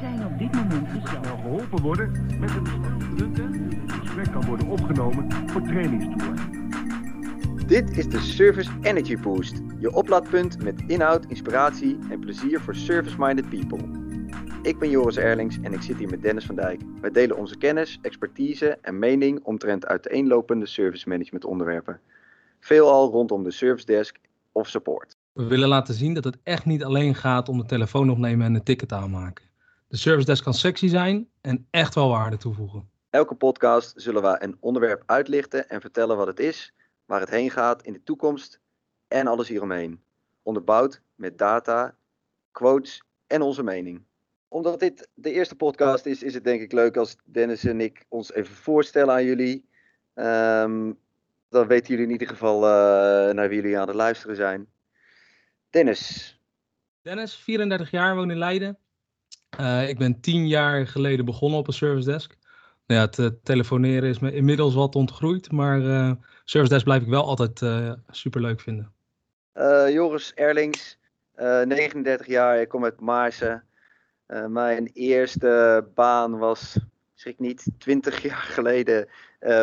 Zijn op dit moment gezellig. snel geholpen worden met een Het gesprek kan worden opgenomen voor trainingstoer. Dit is de Service Energy Boost, je oplaadpunt met inhoud, inspiratie en plezier voor service-minded people. Ik ben Joris Erlings en ik zit hier met Dennis van Dijk. Wij delen onze kennis, expertise en mening omtrent uiteenlopende service management onderwerpen. Veelal rondom de service desk of support. We willen laten zien dat het echt niet alleen gaat om de telefoon opnemen en een ticket aanmaken. De service desk kan sexy zijn en echt wel waarde toevoegen. Elke podcast zullen we een onderwerp uitlichten en vertellen wat het is, waar het heen gaat in de toekomst en alles hieromheen. Onderbouwd met data, quotes en onze mening. Omdat dit de eerste podcast is, is het denk ik leuk als Dennis en ik ons even voorstellen aan jullie. Ehm, dan weten jullie in ieder geval eh, naar wie jullie aan het luisteren zijn. Dennis, Dennis, 34 jaar, woon in Leiden. Eh, ik ben 10 jaar geleden begonnen op een service desk. Nou ja, het eh, telefoneren is me inmiddels wat ontgroeid, maar eh, service desk blijf ik wel altijd super leuk vinden. Joris Erlings, eh, 39 jaar, ik kom uit Maarsen. Mijn eerste baan was, schrik niet, 20 jaar geleden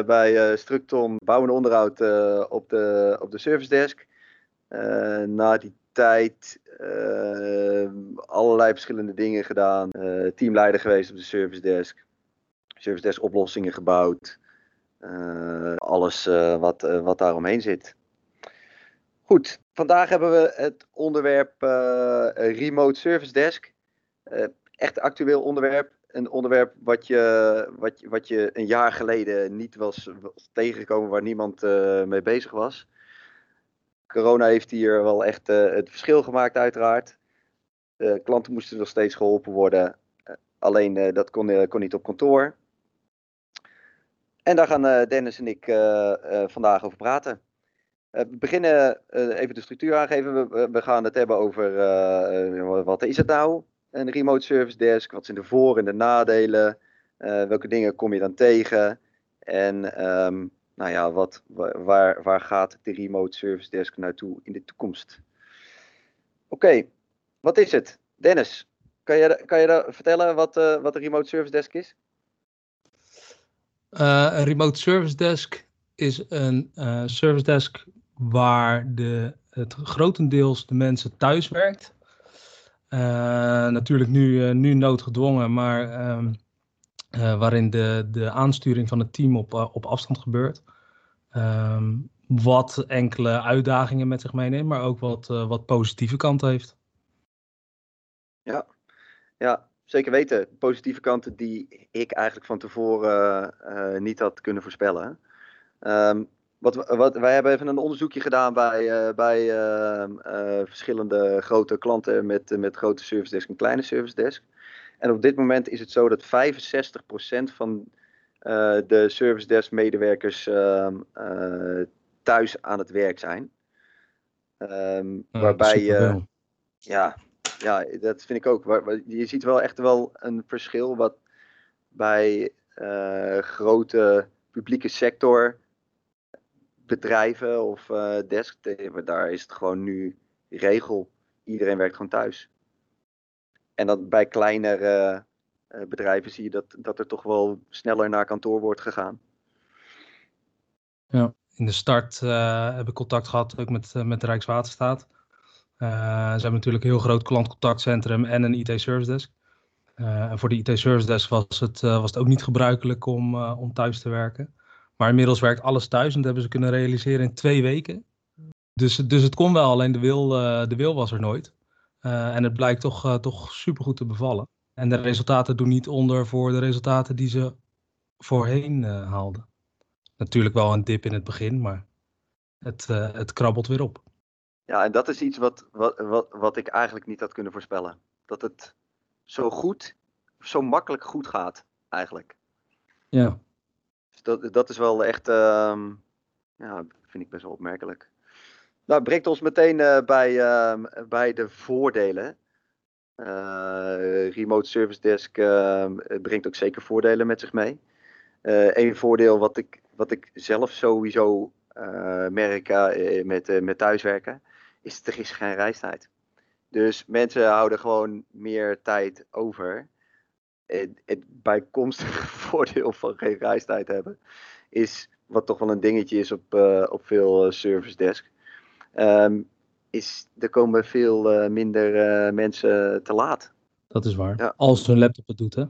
bij Structon Bouw en Onderhoud op, de, op de service desk. Na die tijd eh, allerlei verschillende dingen gedaan. Eh, teamleider geweest op de service desk. Service desk oplossingen gebouwd. Eh, alles eh, wat, wat daaromheen zit. Goed, vandaag hebben we het onderwerp Remote Service Desk. Echt actueel onderwerp. Een onderwerp wat je, wat, wat je een jaar geleden niet was, was tegengekomen, waar niemand mee bezig was. Corona heeft hier wel echt eh, het verschil gemaakt, uiteraard. Klanten moesten nog steeds geholpen worden. Eh, alleen eh, dat kon, kon niet op kantoor. En daar gaan Dennis en ik vandaag over praten. We beginnen even de structuur aangeven. We- We, gaan het hebben over wat is het nou, een remote service desk? Wat zijn de voor- en de nadelen? Welke dingen kom je dan tegen? En ehm, nou ja, wat, wa- waar, waar gaat de remote service desk naartoe in de toekomst? Oké, wat is het? Dennis, kan je, kan je vertellen wat, eh, wat een remote service desk is? Eh, een remote service desk is een eh, service desk waar de, het grotendeels de mensen thuis werkt. Natuurlijk nu, nu noodgedwongen, maar ehm, eh, waarin de, de aansturing van het team op, eh, op afstand gebeurt. Ehm, wat enkele uitdagingen met zich meeneemt, maar ook wat, eh, wat positieve kanten heeft. Ja, zeker weten. Positieve kanten die ik eigenlijk van tevoren niet had kunnen voorspellen. Ehm, wat, wat, wij hebben even een onderzoekje gedaan bij, bij ehm, eh, verschillende grote klanten met, met grote service desk en kleine service desk. En op dit moment is het zo dat 65% van eh, de service desk medewerkers ehm, eh, thuis aan het werk zijn. Ehm, Eh, waarbij je. Ja, ja, dat vind ik ook. Waar- waar- Je ziet wel echt wel een verschil wat bij eh, grote publieke sector bedrijven of desk, daar is het gewoon nu regel. Iedereen werkt gewoon thuis. En dat bij kleinere eh, bedrijven zie je dat, dat er toch wel sneller naar kantoor wordt gegaan. In de start eh, heb ik contact gehad ook met, eh, met de Rijkswaterstaat. Ze hebben natuurlijk een heel groot klantcontactcentrum en een IT-service desk. En voor de IT-service desk was het, was het ook niet gebruikelijk om, om thuis te werken. Maar inmiddels werkt alles thuis en dat hebben ze kunnen realiseren in twee weken. Dus, dus het kon wel, alleen de wil, de wil was er nooit. Eh, en het blijkt toch, eh, toch supergoed te bevallen. En de resultaten doen niet onder voor de resultaten die ze voorheen eh, haalden. Natuurlijk wel een dip in het begin, maar het, het krabbelt weer op. Ja, en dat is iets wat, wat, wat, wat ik eigenlijk niet had kunnen voorspellen. Dat het zo goed, zo makkelijk goed gaat, eigenlijk. Ja. Dus dat, dat is wel echt, ehm, ja, vind ik best wel opmerkelijk. Nou, brengt ons meteen eh, bij, ehm, bij de voordelen. Eh, remote Service Desk ehm, brengt ook zeker voordelen met zich mee. Eén voordeel wat ik, wat ik zelf sowieso eh, merk eh, met, eh, met thuiswerken, is er is geen reistijd. Dus mensen houden gewoon meer tijd over het, bijkomstige voordeel van geen reistijd hebben, is wat toch wel een dingetje is op, op veel service desk. Um, is er komen veel uh, minder mensen te laat. Dat is waar. Ja. Als hun laptop het doet, hè?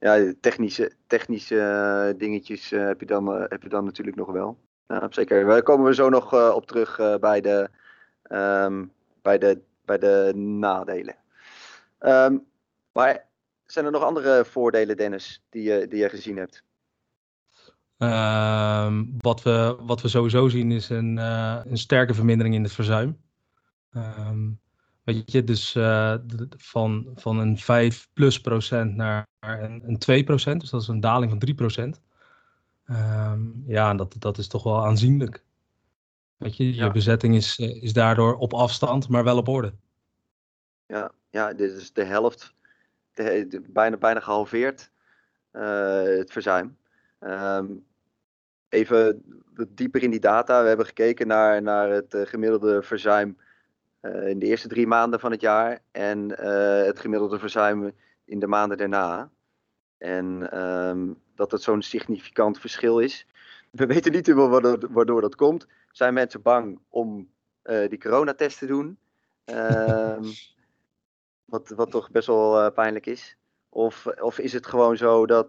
Ja, technische, technische dingetjes heb, je dan, heb je dan natuurlijk nog wel. Ja, zeker. Daar komen we zo nog op terug bij, de, um, bij, de, bij de nadelen. Um, maar zijn er nog andere voordelen, Dennis, die je, die je gezien hebt? Uh, wat, we, wat we sowieso zien is een, uh, een sterke vermindering in het verzuim. Um, weet je, dus uh, van, van een 5 plus procent naar een, een 2 procent, dus dat is een daling van 3 procent. Um, ja, dat, dat is toch wel aanzienlijk. Weet je, je bezetting is, eh, is daardoor op afstand, maar wel op orde. Ja, ja dit is de helft de, bijna, bijna gehalveerd, uh, het verzuim. Um, even dieper in die data. We hebben gekeken naar, naar het uh, gemiddelde verzuim uh, in de eerste drie maanden van het jaar en het gemiddelde verzuim in de maanden daarna. En um, dat het zo'n significant verschil is. We weten niet helemaal waardoor, dat komt. Zijn mensen bang om die coronatest te doen? Um, Wat, wat toch best wel uh, pijnlijk is. Of, of is het gewoon zo dat,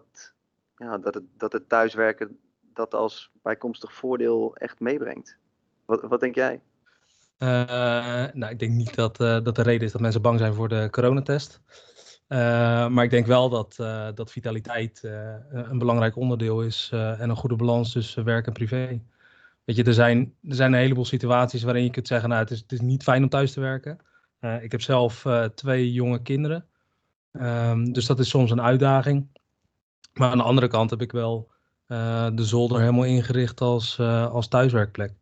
ja, dat, het, dat het thuiswerken dat als bijkomstig voordeel echt meebrengt? Wat, wat denk jij? Uh, nou, ik denk niet dat, uh, dat de reden is dat mensen bang zijn voor de coronatest. maar ik denk wel dat, dat vitaliteit een belangrijk onderdeel is en een goede balans tussen werk en privé. Weet je, er zijn, er zijn een heleboel situaties waarin je kunt zeggen, nou, het is, het is niet fijn om thuis te werken. Ik heb zelf twee jonge kinderen. Um, dus dat is soms een uitdaging. Maar aan de andere kant heb ik wel de zolder helemaal ingericht als, als thuiswerkplek.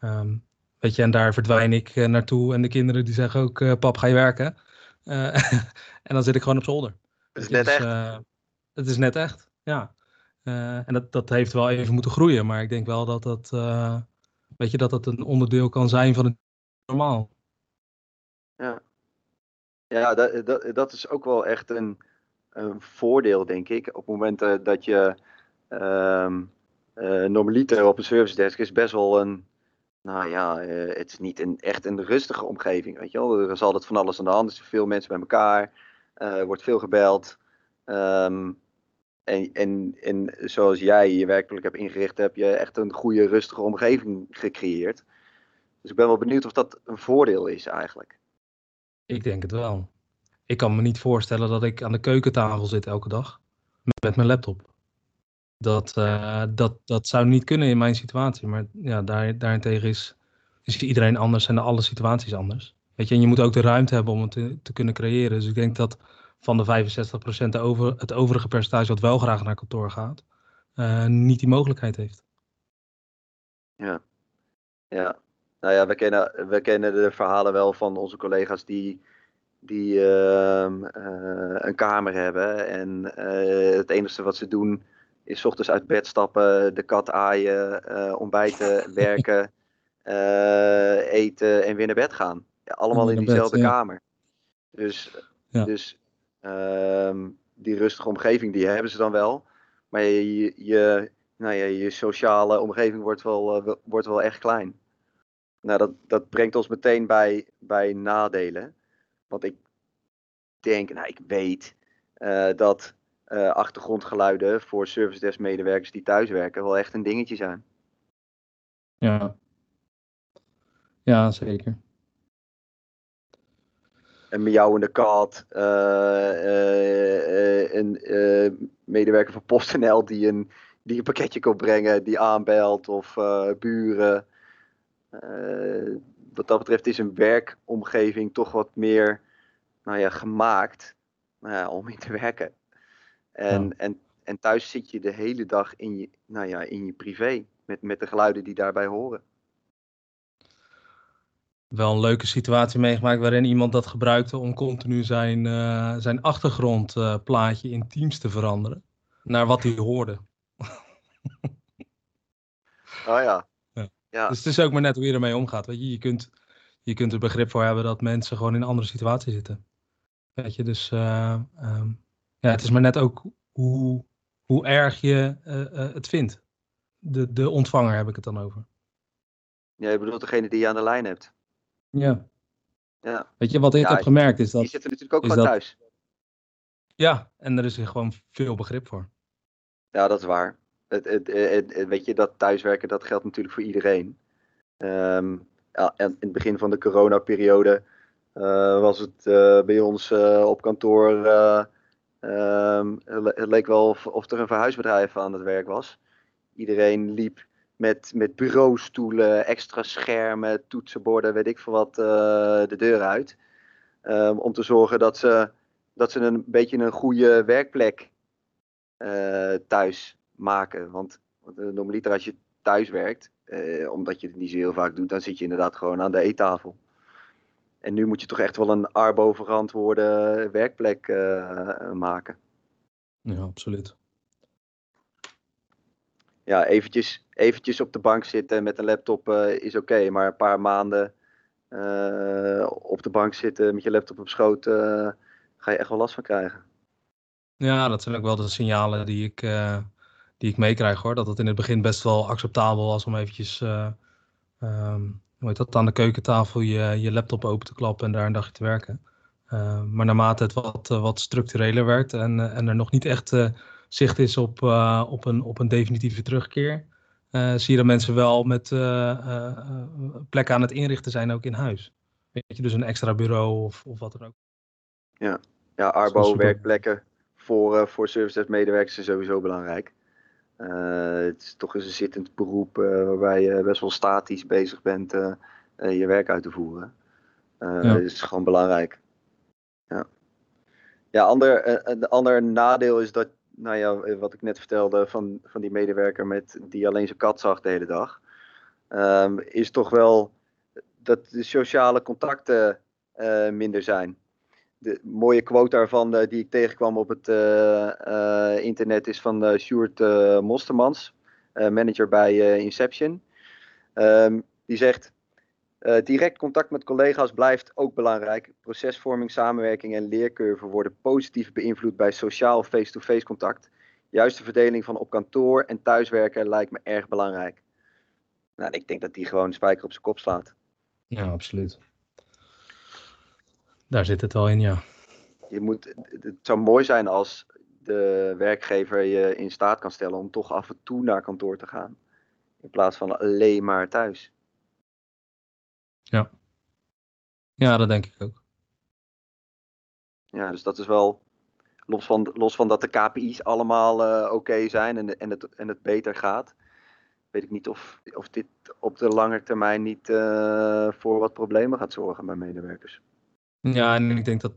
Um, weet je, en daar verdwijn ik naartoe. En de kinderen die zeggen ook, pap, ga je werken? en dan zit ik gewoon op zolder. Het is net echt. het is net echt, ja. en dat, dat heeft wel even moeten groeien. Maar ik denk wel dat dat, weet je, dat dat een onderdeel kan zijn van het normaal. Ja, ja dat, dat, dat is ook wel echt een, een voordeel, denk ik. Op het moment uh, dat je um, normaliter op een service desk is best wel een, nou ja, uh, het is niet een, echt een rustige omgeving, weet je wel. Er is altijd van alles aan de hand, er zijn veel mensen bij elkaar, er wordt veel gebeld. Um, en, en, en zoals jij je werkelijk hebt ingericht, heb je echt een goede, rustige omgeving gecreëerd. Dus ik ben wel benieuwd of dat een voordeel is eigenlijk. Ik denk het wel. Ik kan me niet voorstellen dat ik aan de keukentafel zit elke dag met mijn laptop. Dat, uh, dat, dat zou niet kunnen in mijn situatie. Maar ja, daar, daarentegen is, is iedereen anders en alle situaties anders. Weet je, en je moet ook de ruimte hebben om het te, te kunnen creëren. Dus ik denk dat van de 65% de over, het overige percentage wat wel graag naar kantoor gaat, uh, niet die mogelijkheid heeft. Ja, ja. Nou ja, we kennen, we kennen de verhalen wel van onze collega's die, die uh, uh, een kamer hebben. En het enige wat ze doen is ochtends uit bed stappen, de kat aaien, eh, ontbijten, werken, eten en weer naar bed gaan. Ja, allemaal in diezelfde bed, ja. kamer. Dus, ja. dus um, die rustige omgeving die hebben ze dan wel. Maar je, je, nou ja, je sociale omgeving wordt wel, wordt wel echt klein. Nou, dat, dat brengt ons meteen bij, bij nadelen. Want ik denk, nou, ik weet dat uh, achtergrondgeluiden voor service desk medewerkers die thuiswerken wel echt een dingetje zijn. Ja, ja zeker. Een miauwende kat, uh, een medewerker van PostNL die een, die een pakketje komt brengen, die aanbelt, of buren. Wat dat betreft is een werkomgeving toch wat meer nou ja, gemaakt nou ja, om in te werken. En, ja. en, en thuis zit je de hele dag in je, nou ja, in je privé met, met de geluiden die daarbij horen. Wel een leuke situatie meegemaakt waarin iemand dat gebruikte om continu zijn, uh, zijn achtergrondplaatje uh, in Teams te veranderen. Naar wat hij hoorde. Oh ja. Ja. Dus het is ook maar net hoe je ermee omgaat. Weet je, je kunt, je kunt er begrip voor hebben dat mensen gewoon in een andere situatie zitten. Weet je, dus uh, um, Ja, het is maar net ook hoe, hoe erg je het vindt. De, de ontvanger heb ik het dan over. Ja, je bedoelt degene die je aan de lijn hebt. Ja. Ja. Weet je, wat ik heb gemerkt is dat... Die zitten natuurlijk ook gewoon thuis. Ja, en er is gewoon veel begrip voor. Ja, dat is waar. Het, het, het, weet je, dat thuiswerken, dat geldt natuurlijk voor iedereen. Um, ja, en in het begin van de coronaperiode uh, was het uh, bij ons uh, op kantoor. Um, het leek wel of, er een verhuisbedrijf aan het werk was. Iedereen liep met, met bureaustoelen, extra schermen, toetsenborden, weet ik veel wat, de deur uit. Um, om te zorgen dat ze, dat ze een beetje een goede werkplek thuis maken. Want normaliter als je thuis werkt, eh, omdat je het niet zo heel vaak doet, dan zit je inderdaad gewoon aan de eettafel. En nu moet je toch echt wel een arbo-verantwoorde werkplek uh, maken. Ja, absoluut. Ja, eventjes, eventjes op de bank zitten met een laptop uh, is oké, maar een paar maanden uh, op de bank zitten met je laptop op schoot, ga je echt wel last van krijgen. Ja, dat zijn ook wel de signalen die ik, die ik meekrijg hoor. Dat het in het begin best wel acceptabel was om eventjes, um, hoe heet dat, aan de keukentafel je, je laptop open te klappen en daar een dagje te werken. Uh, maar naarmate het wat, uh, wat structureler werd en, en er nog niet echt zicht is op, op, een, op een definitieve terugkeer, zie je dat mensen wel met plekken aan het inrichten zijn ook in huis. Weet je, dus een extra bureau of, of wat dan ook. Ja, ja Arbo-werkplekken voor, voor service desk medewerkers is sowieso belangrijk. Uh, het is toch eens een zittend beroep uh, waarbij je best wel statisch bezig bent uh, je werk uit te voeren. Ja. Dat is gewoon belangrijk. Ja, ja ander, een ander nadeel is dat, nou ja, wat ik net vertelde van, van die medewerker met, die alleen zijn kat zag de hele dag. Um, is toch wel dat de sociale contacten minder zijn de mooie quote daarvan uh, die ik tegenkwam op het uh, uh, internet is van Sjoerd Mostermans, manager bij Inception. Um, die zegt, direct contact met collega's blijft ook belangrijk. Procesvorming, samenwerking en leercurve worden positief beïnvloed bij sociaal face-to-face -face contact. Juist de verdeling van op kantoor en thuiswerken lijkt me erg belangrijk. Nou, ik denk dat die gewoon spijker op zijn kop slaat. Ja, absoluut. Daar zit het wel in, ja. Je moet, het zou mooi zijn als de werkgever je in staat kan stellen om toch af en toe naar kantoor te gaan. In plaats van alleen maar thuis. Ja. Ja, dat denk ik ook. Ja, dus dat is wel. Los van, los van dat de KPI's allemaal uh, oké zijn en, en, het, en het beter gaat. Weet ik niet of, of dit op de lange termijn niet uh, voor wat problemen gaat zorgen bij medewerkers. Ja, en ik denk dat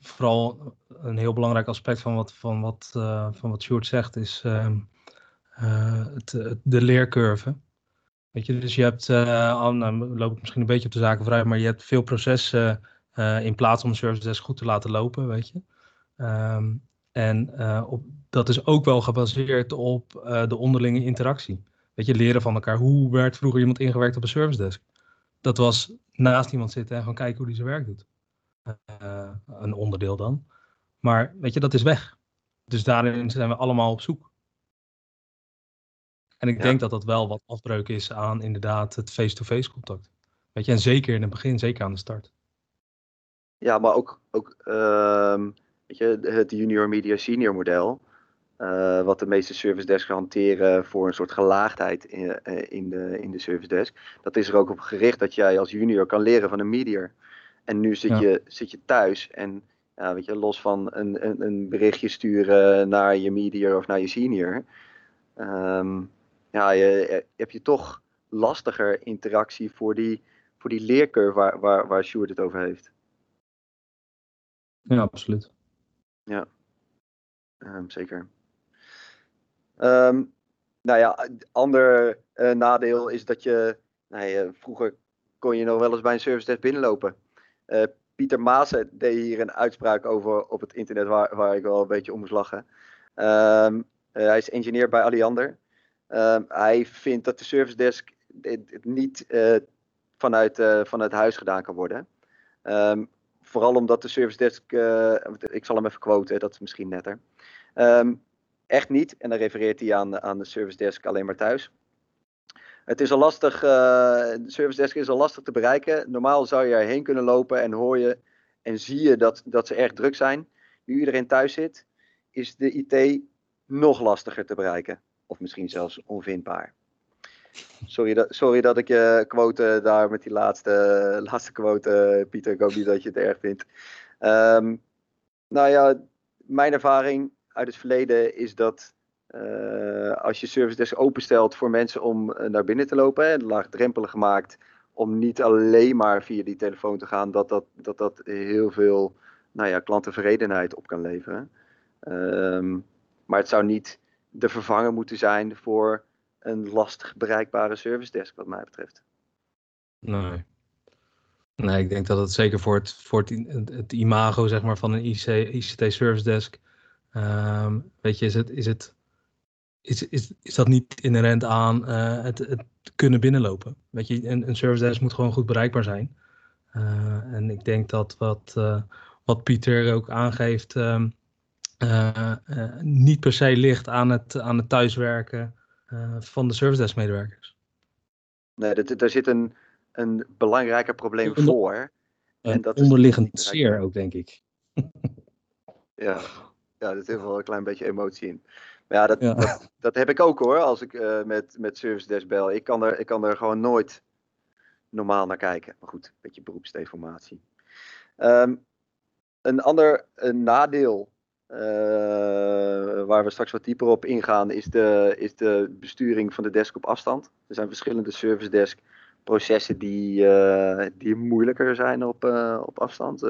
vooral een heel belangrijk aspect van wat, van wat, uh, van wat Sjoerd zegt is uh, uh, het, de leercurve. Weet je, dus je hebt, uh, nou loop ik misschien een beetje op de zaken vooruit, maar je hebt veel processen in plaats om service desk goed te laten lopen, weet je. Um, en op, dat is ook wel gebaseerd op de onderlinge interactie. Weet je, leren van elkaar. Hoe werd vroeger iemand ingewerkt op een service desk? Dat was naast iemand zitten en gewoon kijken hoe die zijn werk doet. Uh, een onderdeel dan. Maar weet je, dat is weg. Dus daarin zijn we allemaal op zoek. En ik ja. denk dat dat wel wat afbreuk is aan inderdaad het face-to-face -face contact. Weet je, en zeker in het begin, zeker aan de start. Ja, maar ook, ook uh, weet je, het junior media senior model. Uh, wat de meeste service desks hanteren voor een soort gelaagdheid in, in, de, in de service desk. Dat is er ook op gericht dat jij als junior kan leren van een medior. En nu zit, ja. je, zit je thuis en ja, weet je, los van een, een, een, berichtje sturen naar je medior of naar je senior. Um, ja, je, heb je toch lastiger interactie voor die, voor die leercurve waar, waar, waar Sjoerd het over heeft. Ja, absoluut. Ja, um, zeker. Um, nou ja, ander uh, nadeel is dat je, nou ja, vroeger kon je nog wel eens bij een service desk binnenlopen. Uh, Pieter Maassen deed hier een uitspraak over op het internet waar, waar ik wel een beetje om moest lachen. Um, uh, hij is engineer bij Alliander. Um, hij vindt dat de service desk niet vanuit, vanuit huis gedaan kan worden. Um, vooral omdat de service desk, ik zal hem even quoten, dat is misschien netter. Echt niet, en dan refereert hij aan, aan de service desk alleen maar thuis. Het is al lastig, uh, de service desk is al lastig te bereiken. Normaal zou je erheen kunnen lopen en hoor je en zie je dat, dat ze erg druk zijn. Nu iedereen thuis zit, is de IT nog lastiger te bereiken. Of misschien zelfs onvindbaar. Sorry dat, sorry dat ik je quote daar met die laatste, laatste quote, Pieter. Ik hoop niet dat je het erg vindt. Um, nou ja, mijn ervaring uit het verleden is dat uh, als je service desk openstelt voor mensen om uh, naar binnen te lopen, hè, laagdrempelig gemaakt om niet alleen maar via die telefoon te gaan, dat dat, dat, dat heel veel nou ja, klanttevredenheid op kan leveren. Um, maar het zou niet de vervanger moeten zijn voor een lastig bereikbare service desk, wat mij betreft. Nee. Nee, ik denk dat het zeker voor het, voor het, imago zeg maar, van een IC, ICT service desk. Um, weet je, is het, is het is, is, is dat niet inherent aan uh, het, het, kunnen binnenlopen. Weet je, een, een service desk moet gewoon goed bereikbaar zijn. Uh, en ik denk dat wat, uh, wat Pieter ook aangeeft, um, niet per se ligt aan het, aan het thuiswerken van de service desk medewerkers. Nee, dat, daar zit een, een belangrijker probleem voor. En dat onderliggend zeer ook, denk ik. ja. ja, er zit wel een klein beetje emotie in. Ja, dat, Dat, dat, heb ik ook hoor, als ik uh, met, met Service Desk bel. Ik kan, er, ik kan er gewoon nooit normaal naar kijken. Maar goed, een beetje beroepsdeformatie. Um, een ander een nadeel uh, waar we straks wat dieper op ingaan, is de, is de besturing van de desk op afstand. Er zijn verschillende service desk processen die, uh, die moeilijker zijn op, op afstand.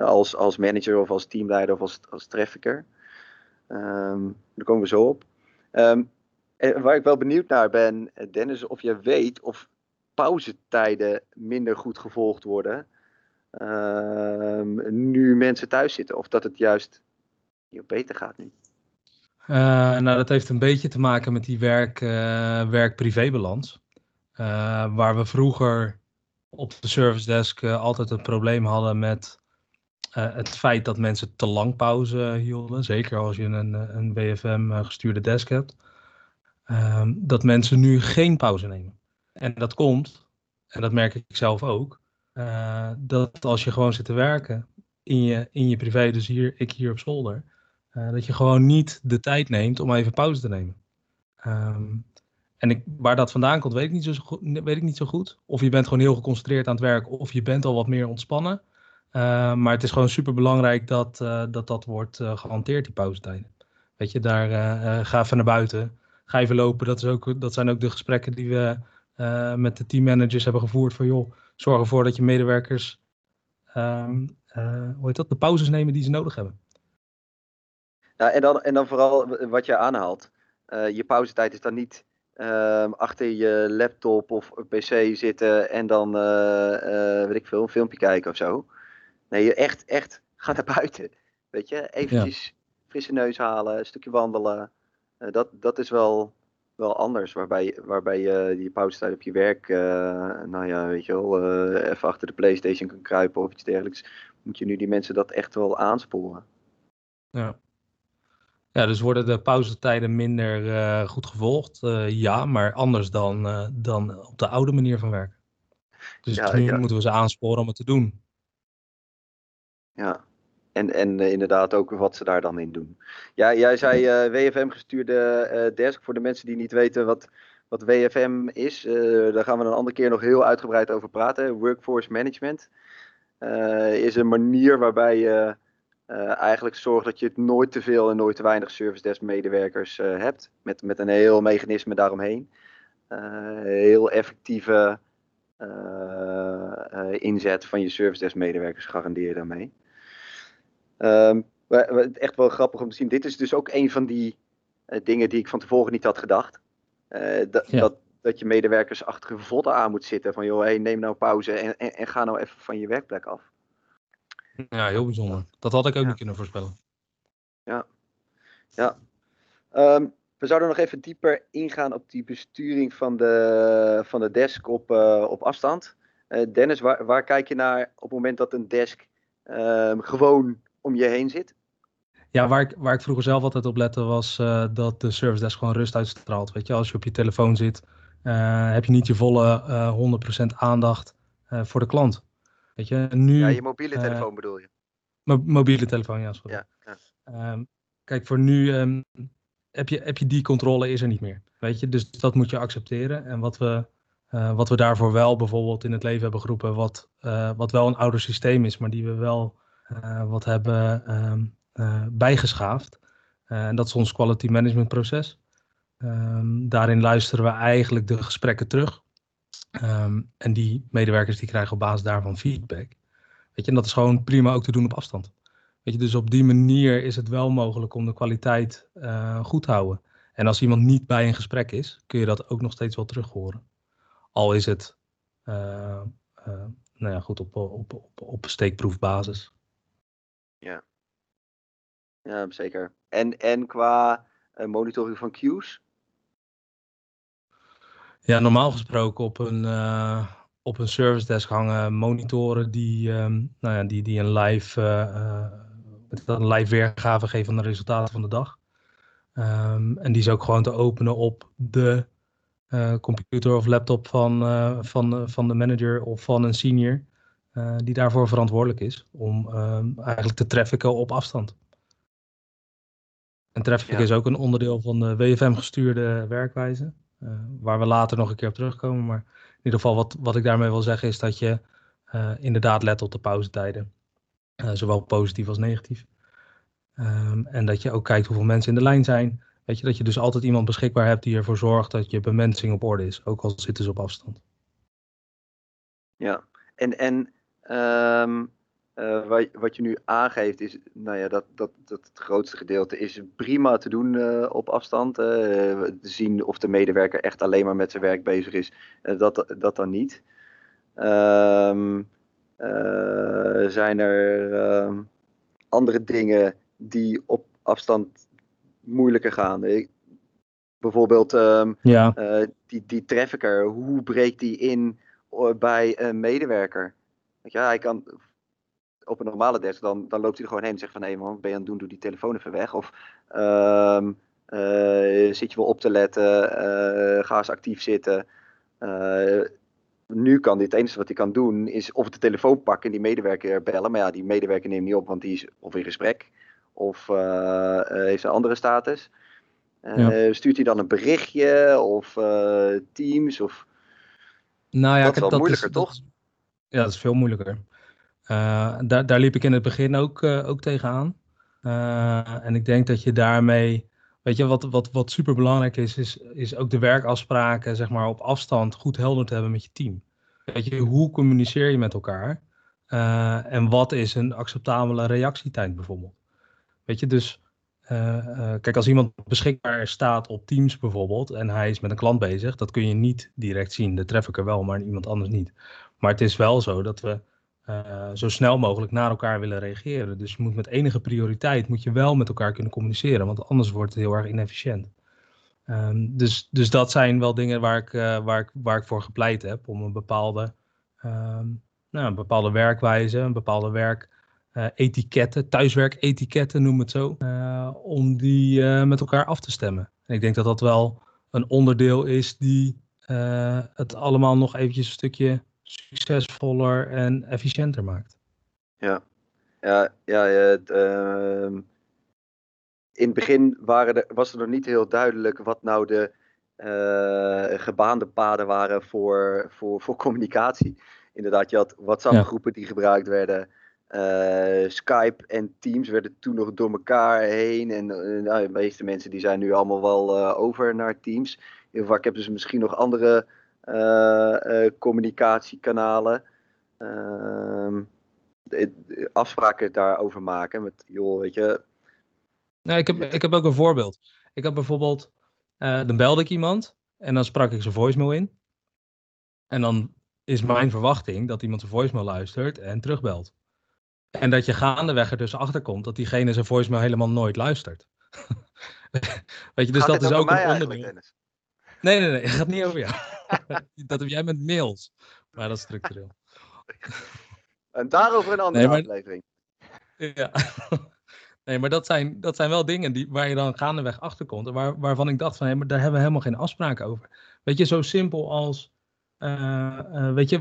als, als manager of als teamleider of als, als trafficker. Um, daar komen we zo op. Um, en waar ik wel benieuwd naar ben, Dennis, of je weet of pauzetijden minder goed gevolgd worden. Um, nu mensen thuis zitten, of dat het juist beter gaat nu. Uh, nou, dat heeft een beetje te maken met die werk, uh, werk-privé-balans. Uh, waar we vroeger op de service desk altijd het probleem hadden met uh, het feit dat mensen te lang pauze hielden, zeker als je een, een WFM eh, gestuurde desk hebt, uh, dat mensen nu geen pauze nemen. En dat komt, en dat merk ik zelf ook, dat als je gewoon zit te werken in je, in je privé, dus hier, ik hier op zolder, dat je gewoon niet de tijd neemt om even pauze te nemen. Um, en ik, waar dat vandaan komt, weet ik, niet zo goed, weet ik niet zo goed. Of je bent gewoon heel geconcentreerd aan het werk, of je bent al wat meer ontspannen. Uh, maar het is gewoon super belangrijk dat, uh, dat dat wordt uh, gehanteerd, die pauzetijden. Weet je, daar ga even naar buiten. Ga even lopen. Dat, is ook, dat zijn ook de gesprekken die we met de teammanagers hebben gevoerd. Van joh, zorg ervoor dat je medewerkers um, hoe heet dat, de pauzes nemen die ze nodig hebben. Ja, en, dan, en dan vooral wat je aanhaalt. je pauzetijd is dan niet um, achter je laptop of pc zitten en dan, weet ik veel, een filmpje kijken of zo. Nee, je echt, echt, ga naar buiten. Weet je, eventjes frisse neus halen, een stukje wandelen. Uh, dat, dat is wel, wel anders. Waarbij, waarbij je die pauzetijd op je werk, uh, nou ja, weet je wel, uh, even achter de Playstation kan kruipen of iets dergelijks. Moet je nu die mensen dat echt wel aansporen. Ja. Ja, dus worden de pauzetijden minder goed gevolgd? ja, maar anders dan, dan op de oude manier van werken. Dus ja, nu ja. moeten we ze aansporen om het te doen. Ja, en, en uh, inderdaad ook wat ze daar dan in doen. Ja, jij zei uh, WFM gestuurde uh, desk. Voor de mensen die niet weten wat, wat WFM is, daar gaan we een andere keer nog heel uitgebreid over praten. Workforce Management is een manier waarbij je eigenlijk zorgt dat je nooit te veel en nooit te weinig service desk medewerkers hebt. Met, met een heel mechanisme daaromheen. heel effectieve inzet van je service desk medewerkers garandeer je daarmee. Um, echt wel grappig om te zien. Dit is dus ook een van die uh, dingen die ik van tevoren niet had gedacht. Uh, dat, ja. dat, dat je medewerkers achter een vodden aan moet zitten. Van joh, hey, neem nou pauze en, en, en, ga nou even van je werkplek af. Ja, heel bijzonder. Dat had ik ook ja. niet kunnen voorspellen. Ja. Ja. Um, we zouden nog even dieper ingaan op die besturing van de, van de desk op, uh, op afstand. Dennis, waar, waar kijk je naar op het moment dat een desk ehm, gewoon om je heen zit? Ja, waar ik, waar ik vroeger zelf altijd op lette was uh, dat de service desk gewoon rust uitstraalt. Weet je, als je op je telefoon zit, uh, heb je niet je volle uh, 100% aandacht voor de klant. Weet je, nu, ja, je mobiele telefoon bedoel je? mobiele telefoon, ja. Sorry. Ja, ja. Um, kijk, voor nu um, heb, je, heb je die controle is er niet meer. Weet je, dus dat moet je accepteren. En wat we, wat we daarvoor wel bijvoorbeeld in het leven hebben geroepen, wat, wat wel een ouder systeem is, maar die we wel wat hebben um, uh, bijgeschaafd. Uh, en dat is ons quality management proces. Um, daarin luisteren we eigenlijk de gesprekken terug. Um, en die medewerkers die krijgen op basis daarvan feedback. Weet je, en dat is gewoon prima ook te doen op afstand. Weet je, dus op die manier is het wel mogelijk om de kwaliteit goed te houden. En als iemand niet bij een gesprek is, kun je dat ook nog steeds wel terug horen. Al is het nou ja, goed op, op, op, op steekproefbasis. Ja, ja, zeker. En, en qua uh, monitoring van queues? Ja, normaal gesproken op een, uh, op een service desk hangen monitoren die, um, nou ja, die, die een live, uh, een live weergave geven van de resultaten van de dag. Um, en die is ook gewoon te openen op de computer of laptop van, van, van de manager of van een senior. Die daarvoor verantwoordelijk is om um, eigenlijk te trafficken op afstand. En traffic ja. is ook een onderdeel van de WFM-gestuurde werkwijze. Uh, waar we later nog een keer op terugkomen. Maar in ieder geval, wat, wat ik daarmee wil zeggen, is dat je uh, inderdaad let op de pauzetijden. Zowel positief als negatief. Um, en dat je ook kijkt hoeveel mensen in de lijn zijn. Weet je, dat je dus altijd iemand beschikbaar hebt die ervoor zorgt dat je bemensing op orde is. Ook al zitten ze op afstand. Ja, en, en um, uh, wat, wat, je nu aangeeft is, nou ja, dat, dat, dat het grootste gedeelte is prima te doen uh, op afstand. Uh, te zien of de medewerker echt alleen maar met zijn werk bezig is, dat, dat dan niet. Um, zijn er ehm, andere dingen die op afstand moeilijker gaan? Ik, bijvoorbeeld um, ja. die, die trafficker, hoe breekt die in bij een medewerker? Ja, hij kan op een normale desk, dan, dan loopt hij er gewoon heen en zegt van hé man, wat ben je aan het doen, doe die telefoon even weg. Of um, uh, zit je wel op te letten, uh, ga eens actief zitten. Uh, nu kan dit, het enige wat hij kan doen is of de telefoon pakken en die medewerker bellen. Maar ja, die medewerker neemt niet op, want die is of in gesprek of heeft een andere status. Ja. Stuurt hij dan een berichtje of Teams? Of... Nou ja, dat is wel dat moeilijker, is, toch? Dat, ja, dat is veel moeilijker. Uh, daar, daar liep ik in het begin ook, uh, ook tegenaan. Uh, en ik denk dat je daarmee, weet je, wat, wat, wat super belangrijk is, is, is ook de werkafspraken, zeg maar, op afstand goed helder te hebben met je team. Weet je, hoe communiceer je met elkaar? en wat is een acceptabele reactietijd bijvoorbeeld? Weet je, dus kijk, als iemand beschikbaar staat op Teams bijvoorbeeld en hij is met een klant bezig, dat kun je niet direct zien. Dat tref ik er wel, maar iemand anders niet. Maar het is wel zo dat we uh, zo snel mogelijk naar elkaar willen reageren. Dus je moet met enige prioriteit moet je wel met elkaar kunnen communiceren, want anders wordt het heel erg inefficiënt. Um, dus, dus dat zijn wel dingen waar ik, uh, waar, ik, waar ik voor gepleit heb om een bepaalde, um, nou, een bepaalde werkwijze, een bepaalde werketiketten, uh, thuiswerketiketten noem het zo, om die met elkaar af te stemmen. En ik denk dat dat wel een onderdeel is die het allemaal nog eventjes een stukje succesvoller en efficiënter maakt. Ja, ja, ja uh, in het begin waren er, was er nog niet heel duidelijk wat nou de uh, gebaande paden waren voor, voor, voor communicatie. Inderdaad, je had WhatsApp-groepen die gebruikt werden. Uh, Skype en Teams werden toen nog door elkaar heen. En nou, de meeste mensen die zijn nu allemaal wel over naar Teams. Heel vaak hebben ze misschien nog andere communicatiekanalen. Uh, afspraken daarover maken. Met, joh, weet je. Nou, ik, heb, ik heb ook een voorbeeld. Ik heb bijvoorbeeld, uh, dan belde ik iemand en dan sprak ik zijn voicemail in. En dan is mijn verwachting dat iemand zijn voicemail luistert en terugbelt. En dat je gaandeweg er dus achter komt dat diegene zijn voicemail helemaal nooit luistert. Weet je, dus Gaat dat is ook een onderdeel. Nee, nee, nee, het gaat niet over jou. dat heb jij met mails. Maar dat is structureel. En daarover een andere nee, maar... aflevering. Ja. Nee, maar dat zijn, dat zijn wel dingen die, waar je dan gaandeweg achter komt. En waar, waarvan ik dacht van, hé, maar daar hebben we helemaal geen afspraken over. Weet je, zo simpel als, eh, eh, weet je,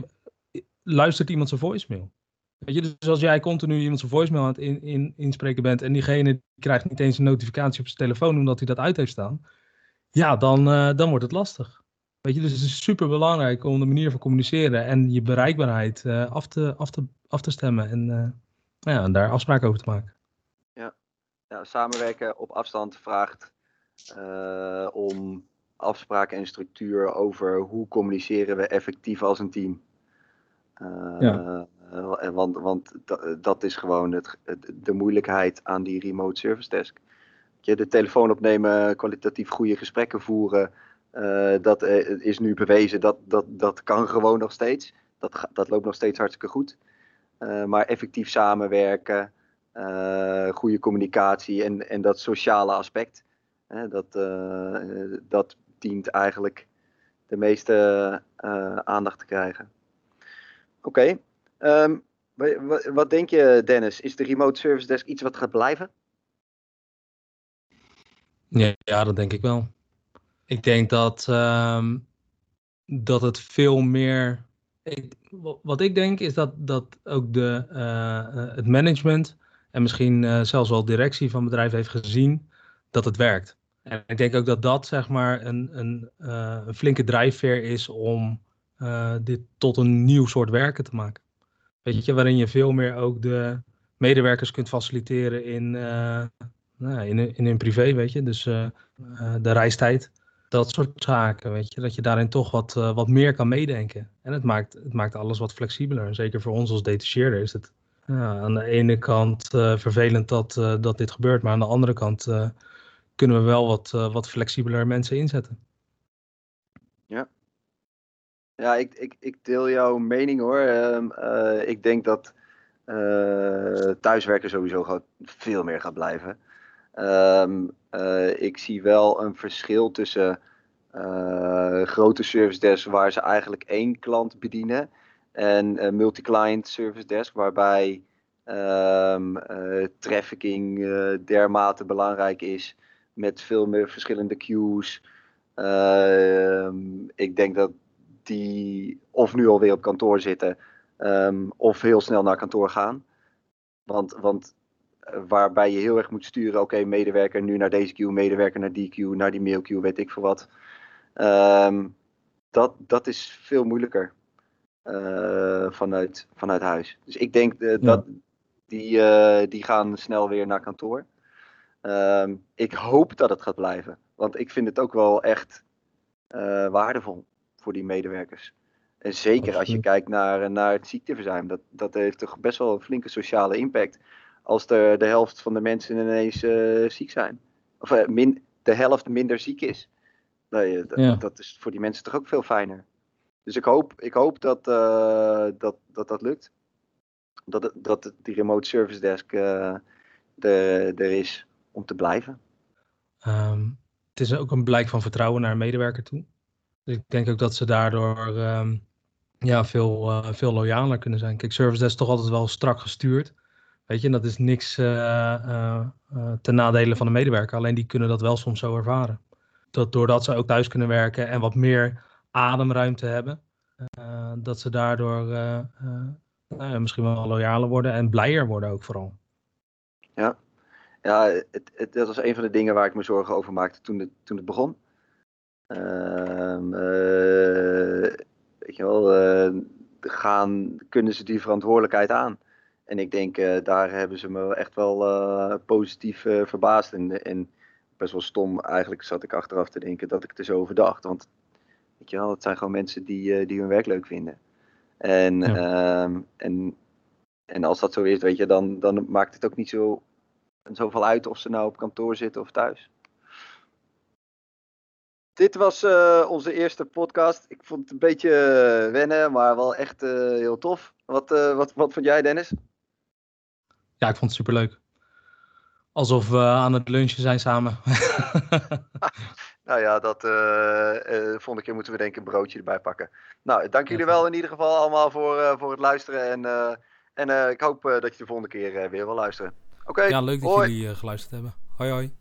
luistert iemand zijn voicemail? Weet je, dus als jij continu iemand zijn voicemail aan het in, in, inspreken bent en diegene krijgt niet eens een notificatie op zijn telefoon omdat hij dat uit heeft staan, ja, dan, uh, dan wordt het lastig. Weet je, dus het is super belangrijk om de manier van communiceren en je bereikbaarheid uh, af, te, af, te, af te stemmen en, uh, ja, en daar afspraken over te maken. Ja, ja samenwerken op afstand vraagt om afspraken en structuur over hoe communiceren we effectief als een team. ja. Want want dat is gewoon het, de moeilijkheid aan die remote service desk. Je de telefoon opnemen, kwalitatief goede gesprekken voeren. Uh, dat is nu bewezen, dat, dat, dat kan gewoon nog steeds. Dat, dat loopt nog steeds hartstikke goed. Uh, maar effectief samenwerken, goede communicatie en, en dat sociale aspect. dat, dat dient eigenlijk de meeste aandacht te krijgen. Oké, wat, wat, denk je, Dennis? Is de remote service desk iets wat gaat blijven? Ja, ja dat denk ik wel. Ik denk dat, um, dat het veel meer. Wat ik denk is dat, dat ook de, uh, het management en misschien uh, zelfs wel directie van het bedrijf heeft gezien dat het werkt. En ik denk ook dat dat zeg maar een, een, een flinke drijfveer is om dit tot een nieuw soort werken te maken. Weet je, waarin je veel meer ook de medewerkers kunt faciliteren in, nou, in, in hun privé, weet je. Dus uh, uh, de reistijd, dat soort zaken, weet je. Dat je daarin toch wat, wat meer kan meedenken. En het maakt, het maakt alles wat flexibeler. Zeker voor ons als detacheerder is het aan de ene kant vervelend dat, dat dit gebeurt. Maar aan de andere kant kunnen we wel wat, wat flexibeler mensen inzetten. Ja, ja, ik, ik, ik deel jouw mening hoor. Uh, ik denk dat thuiswerken sowieso gaat, veel meer gaat blijven. Um, uh, ik zie wel een verschil tussen grote service desks waar ze eigenlijk één klant bedienen en multi-client service desk waarbij um, trafficking dermate belangrijk is met veel meer verschillende queues. ik denk dat die of nu alweer op kantoor zitten of heel snel naar kantoor gaan. Want, want uh, waarbij je heel erg moet sturen, oké, okay, medewerker nu naar deze queue, medewerker naar die queue, naar die mail queue, weet ik veel wat. Um, dat, dat is veel moeilijker uh, vanuit, vanuit huis. Dus ik denk uh, ja. dat die, die gaan snel weer naar kantoor. Um, ik hoop dat het gaat blijven. Want ik vind het ook wel echt waardevol voor die medewerkers. En zeker als je kijkt naar, naar het ziekteverzuim. Dat, dat heeft toch best wel een flinke sociale impact. Als de, de helft van de mensen ineens uh, ziek zijn. Of uh, min, de helft minder ziek is. Nee, dat, ja. dat is voor die mensen toch ook veel fijner. Dus ik hoop, ik hoop dat, uh, dat, dat dat lukt. Dat, dat die remote service desk er, er is om te blijven. Um, het is ook een blijk van vertrouwen naar een medewerker toe. Dus ik denk ook dat ze daardoor um, ja, veel, veel loyaler kunnen zijn. Kijk, Service Desk is toch altijd wel strak gestuurd. Weet je, en dat is niks uh, uh, ten nadele van de medewerker. Alleen die kunnen dat wel soms zo ervaren. Dat doordat ze ook thuis kunnen werken en wat meer ademruimte hebben, dat ze daardoor nou misschien wel loyaler worden en blijer worden ook vooral. Ja, ja het, het, dat was een van de dingen waar ik me zorgen over maakte toen het, toen het begon. Uh, weet je wel, gaan, kunnen ze die verantwoordelijkheid aan? En ik denk, uh, daar hebben ze me echt wel positief verbaasd. En, en best wel stom, eigenlijk zat ik achteraf te denken dat ik er zo over dacht. Want weet je wel, het zijn gewoon mensen die, die hun werk leuk vinden. En, ja. um, en, en als dat zo is, weet je, dan, dan maakt het ook niet zo, zoveel uit of ze nou op kantoor zitten of thuis. Dit was onze eerste podcast. Ik vond het een beetje wennen, maar wel echt heel tof. Wat, wat, wat vond jij, Dennis? Ja, ik vond het superleuk. Alsof we aan het lunchen zijn samen. nou ja, dat volgende keer moeten we denk ik een broodje erbij pakken. Nou, dank jullie wel in ieder geval allemaal voor, voor het luisteren. En, En ik hoop dat je de volgende keer weer wil luisteren. Oké, ja, leuk dat hoi. jullie geluisterd hebben. Hoi hoi.